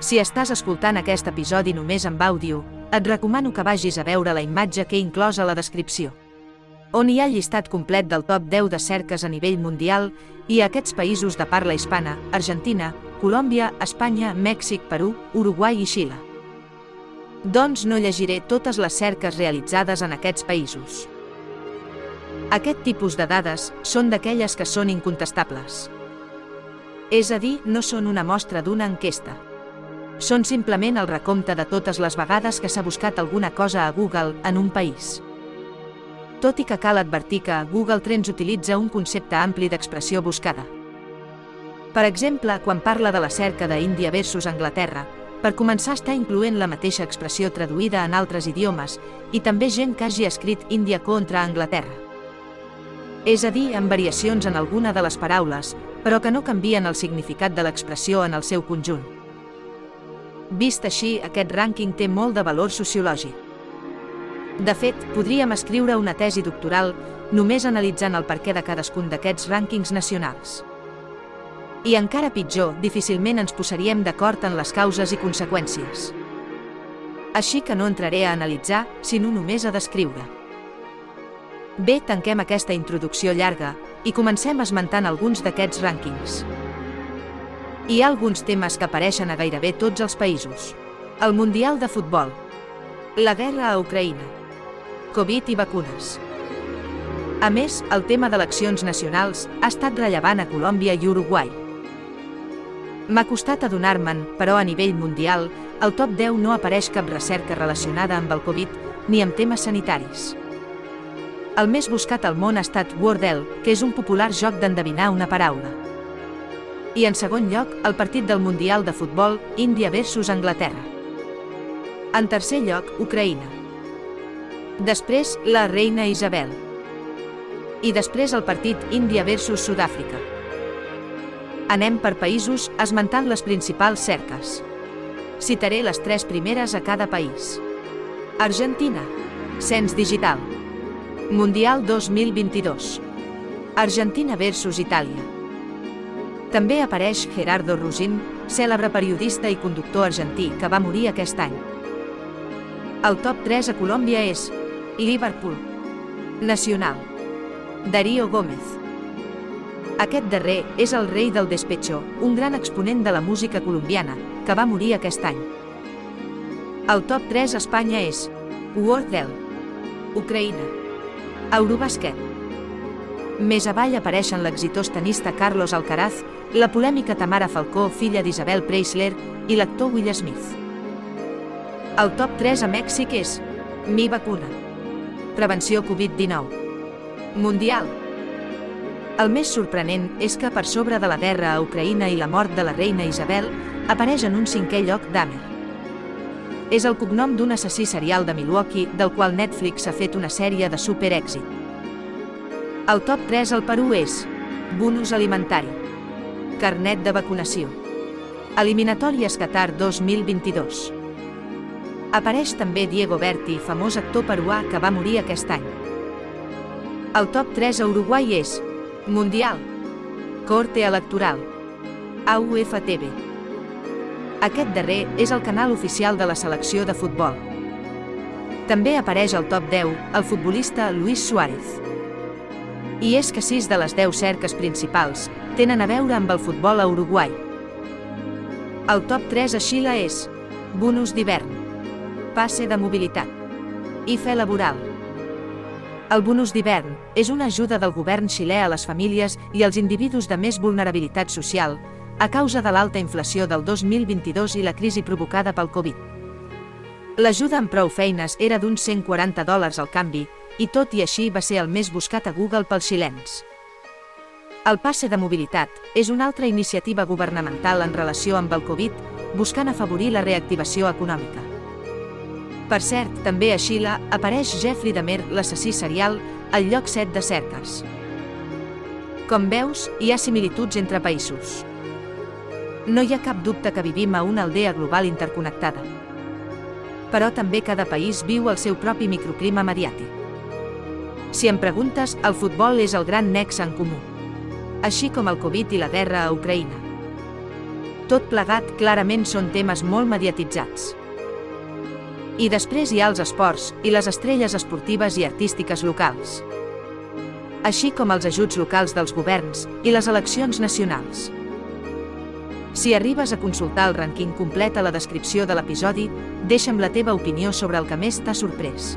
Si estàs escoltant aquest episodi només amb àudio, et recomano que vagis a veure la imatge que he inclòs a la descripció on hi ha llistat complet del top 10 de cerques a nivell mundial i a aquests països de parla hispana, Argentina, Colòmbia, Espanya, Mèxic, Perú, Uruguai i Xile. Doncs no llegiré totes les cerques realitzades en aquests països. Aquest tipus de dades són d'aquelles que són incontestables. És a dir, no són una mostra d'una enquesta. Són simplement el recompte de totes les vegades que s'ha buscat alguna cosa a Google en un país tot i que cal advertir que Google Trends utilitza un concepte ampli d'expressió buscada. Per exemple, quan parla de la cerca d'Índia versus Anglaterra, per començar està incloent la mateixa expressió traduïda en altres idiomes i també gent que hagi escrit Índia contra Anglaterra. És a dir, amb variacions en alguna de les paraules, però que no canvien el significat de l'expressió en el seu conjunt. Vist així, aquest rànquing té molt de valor sociològic. De fet, podríem escriure una tesi doctoral només analitzant el perquè de cadascun d'aquests rànquings nacionals. I encara pitjor, difícilment ens posaríem d'acord en les causes i conseqüències. Així que no entraré a analitzar, sinó només a descriure. Bé, tanquem aquesta introducció llarga i comencem esmentant alguns d'aquests rànquings. Hi ha alguns temes que apareixen a gairebé tots els països. El Mundial de Futbol. La guerra a Ucraïna Covid i vacunes. A més, el tema d'eleccions nacionals ha estat rellevant a Colòmbia i Uruguai. M'ha costat adonar-me'n, però a nivell mundial, el top 10 no apareix cap recerca relacionada amb el Covid ni amb temes sanitaris. El més buscat al món ha estat Wordle, que és un popular joc d'endevinar una paraula. I en segon lloc, el partit del Mundial de Futbol, Índia versus Anglaterra. En tercer lloc, Ucraïna. Després, la reina Isabel. I després el partit Índia versus Sud-àfrica. Anem per països esmentant les principals cerques. Citaré les tres primeres a cada país. Argentina. Cens digital. Mundial 2022. Argentina versus Itàlia. També apareix Gerardo Rosin, cèlebre periodista i conductor argentí que va morir aquest any. El top 3 a Colòmbia és Liverpool. Nacional. Darío Gómez. Aquest darrer és el rei del despecho, un gran exponent de la música colombiana, que va morir aquest any. El top 3 a Espanya és Wordle, Ucraïna, Eurobasket. Més avall apareixen l'exitós tenista Carlos Alcaraz, la polèmica Tamara Falcó, filla d'Isabel Preisler, i l'actor Will Smith. El top 3 a Mèxic és Mi vacuna. Prevenció Covid-19. Mundial. El més sorprenent és que per sobre de la guerra a Ucraïna i la mort de la reina Isabel, apareix en un cinquè lloc Dahmer. És el cognom d'un assassí serial de Milwaukee, del qual Netflix ha fet una sèrie de super èxit. El top 3 al Perú és Bonus alimentari Carnet de vacunació Eliminatòries Qatar 2022 Apareix també Diego Berti, famós actor peruà que va morir aquest any. El top 3 a Uruguai és Mundial, Corte Electoral, AUFTV. Aquest darrer és el canal oficial de la selecció de futbol. També apareix al top 10 el futbolista Luis Suárez. I és que 6 de les 10 cerques principals tenen a veure amb el futbol a Uruguai. El top 3 a Xile és Bonus d'hivern passe de mobilitat. I fe laboral. El bonus d'hivern és una ajuda del govern xilè a les famílies i als individus de més vulnerabilitat social a causa de l'alta inflació del 2022 i la crisi provocada pel Covid. L'ajuda amb prou feines era d'uns 140 dòlars al canvi i tot i així va ser el més buscat a Google pels xilens. El passe de mobilitat és una altra iniciativa governamental en relació amb el Covid buscant afavorir la reactivació econòmica. Per cert, també a Xile apareix Jeffrey Dahmer, l'assassí serial, al lloc 7 de cerques. Com veus, hi ha similituds entre països. No hi ha cap dubte que vivim a una aldea global interconnectada. Però també cada país viu el seu propi microclima mediàtic. Si em preguntes, el futbol és el gran nexe en comú, així com el Covid i la guerra a Ucraïna. Tot plegat clarament són temes molt mediatitzats. I després hi ha els esports i les estrelles esportives i artístiques locals. Així com els ajuts locals dels governs i les eleccions nacionals. Si arribes a consultar el rànquing complet a la descripció de l'episodi, deixa'm la teva opinió sobre el que més t'ha sorprès.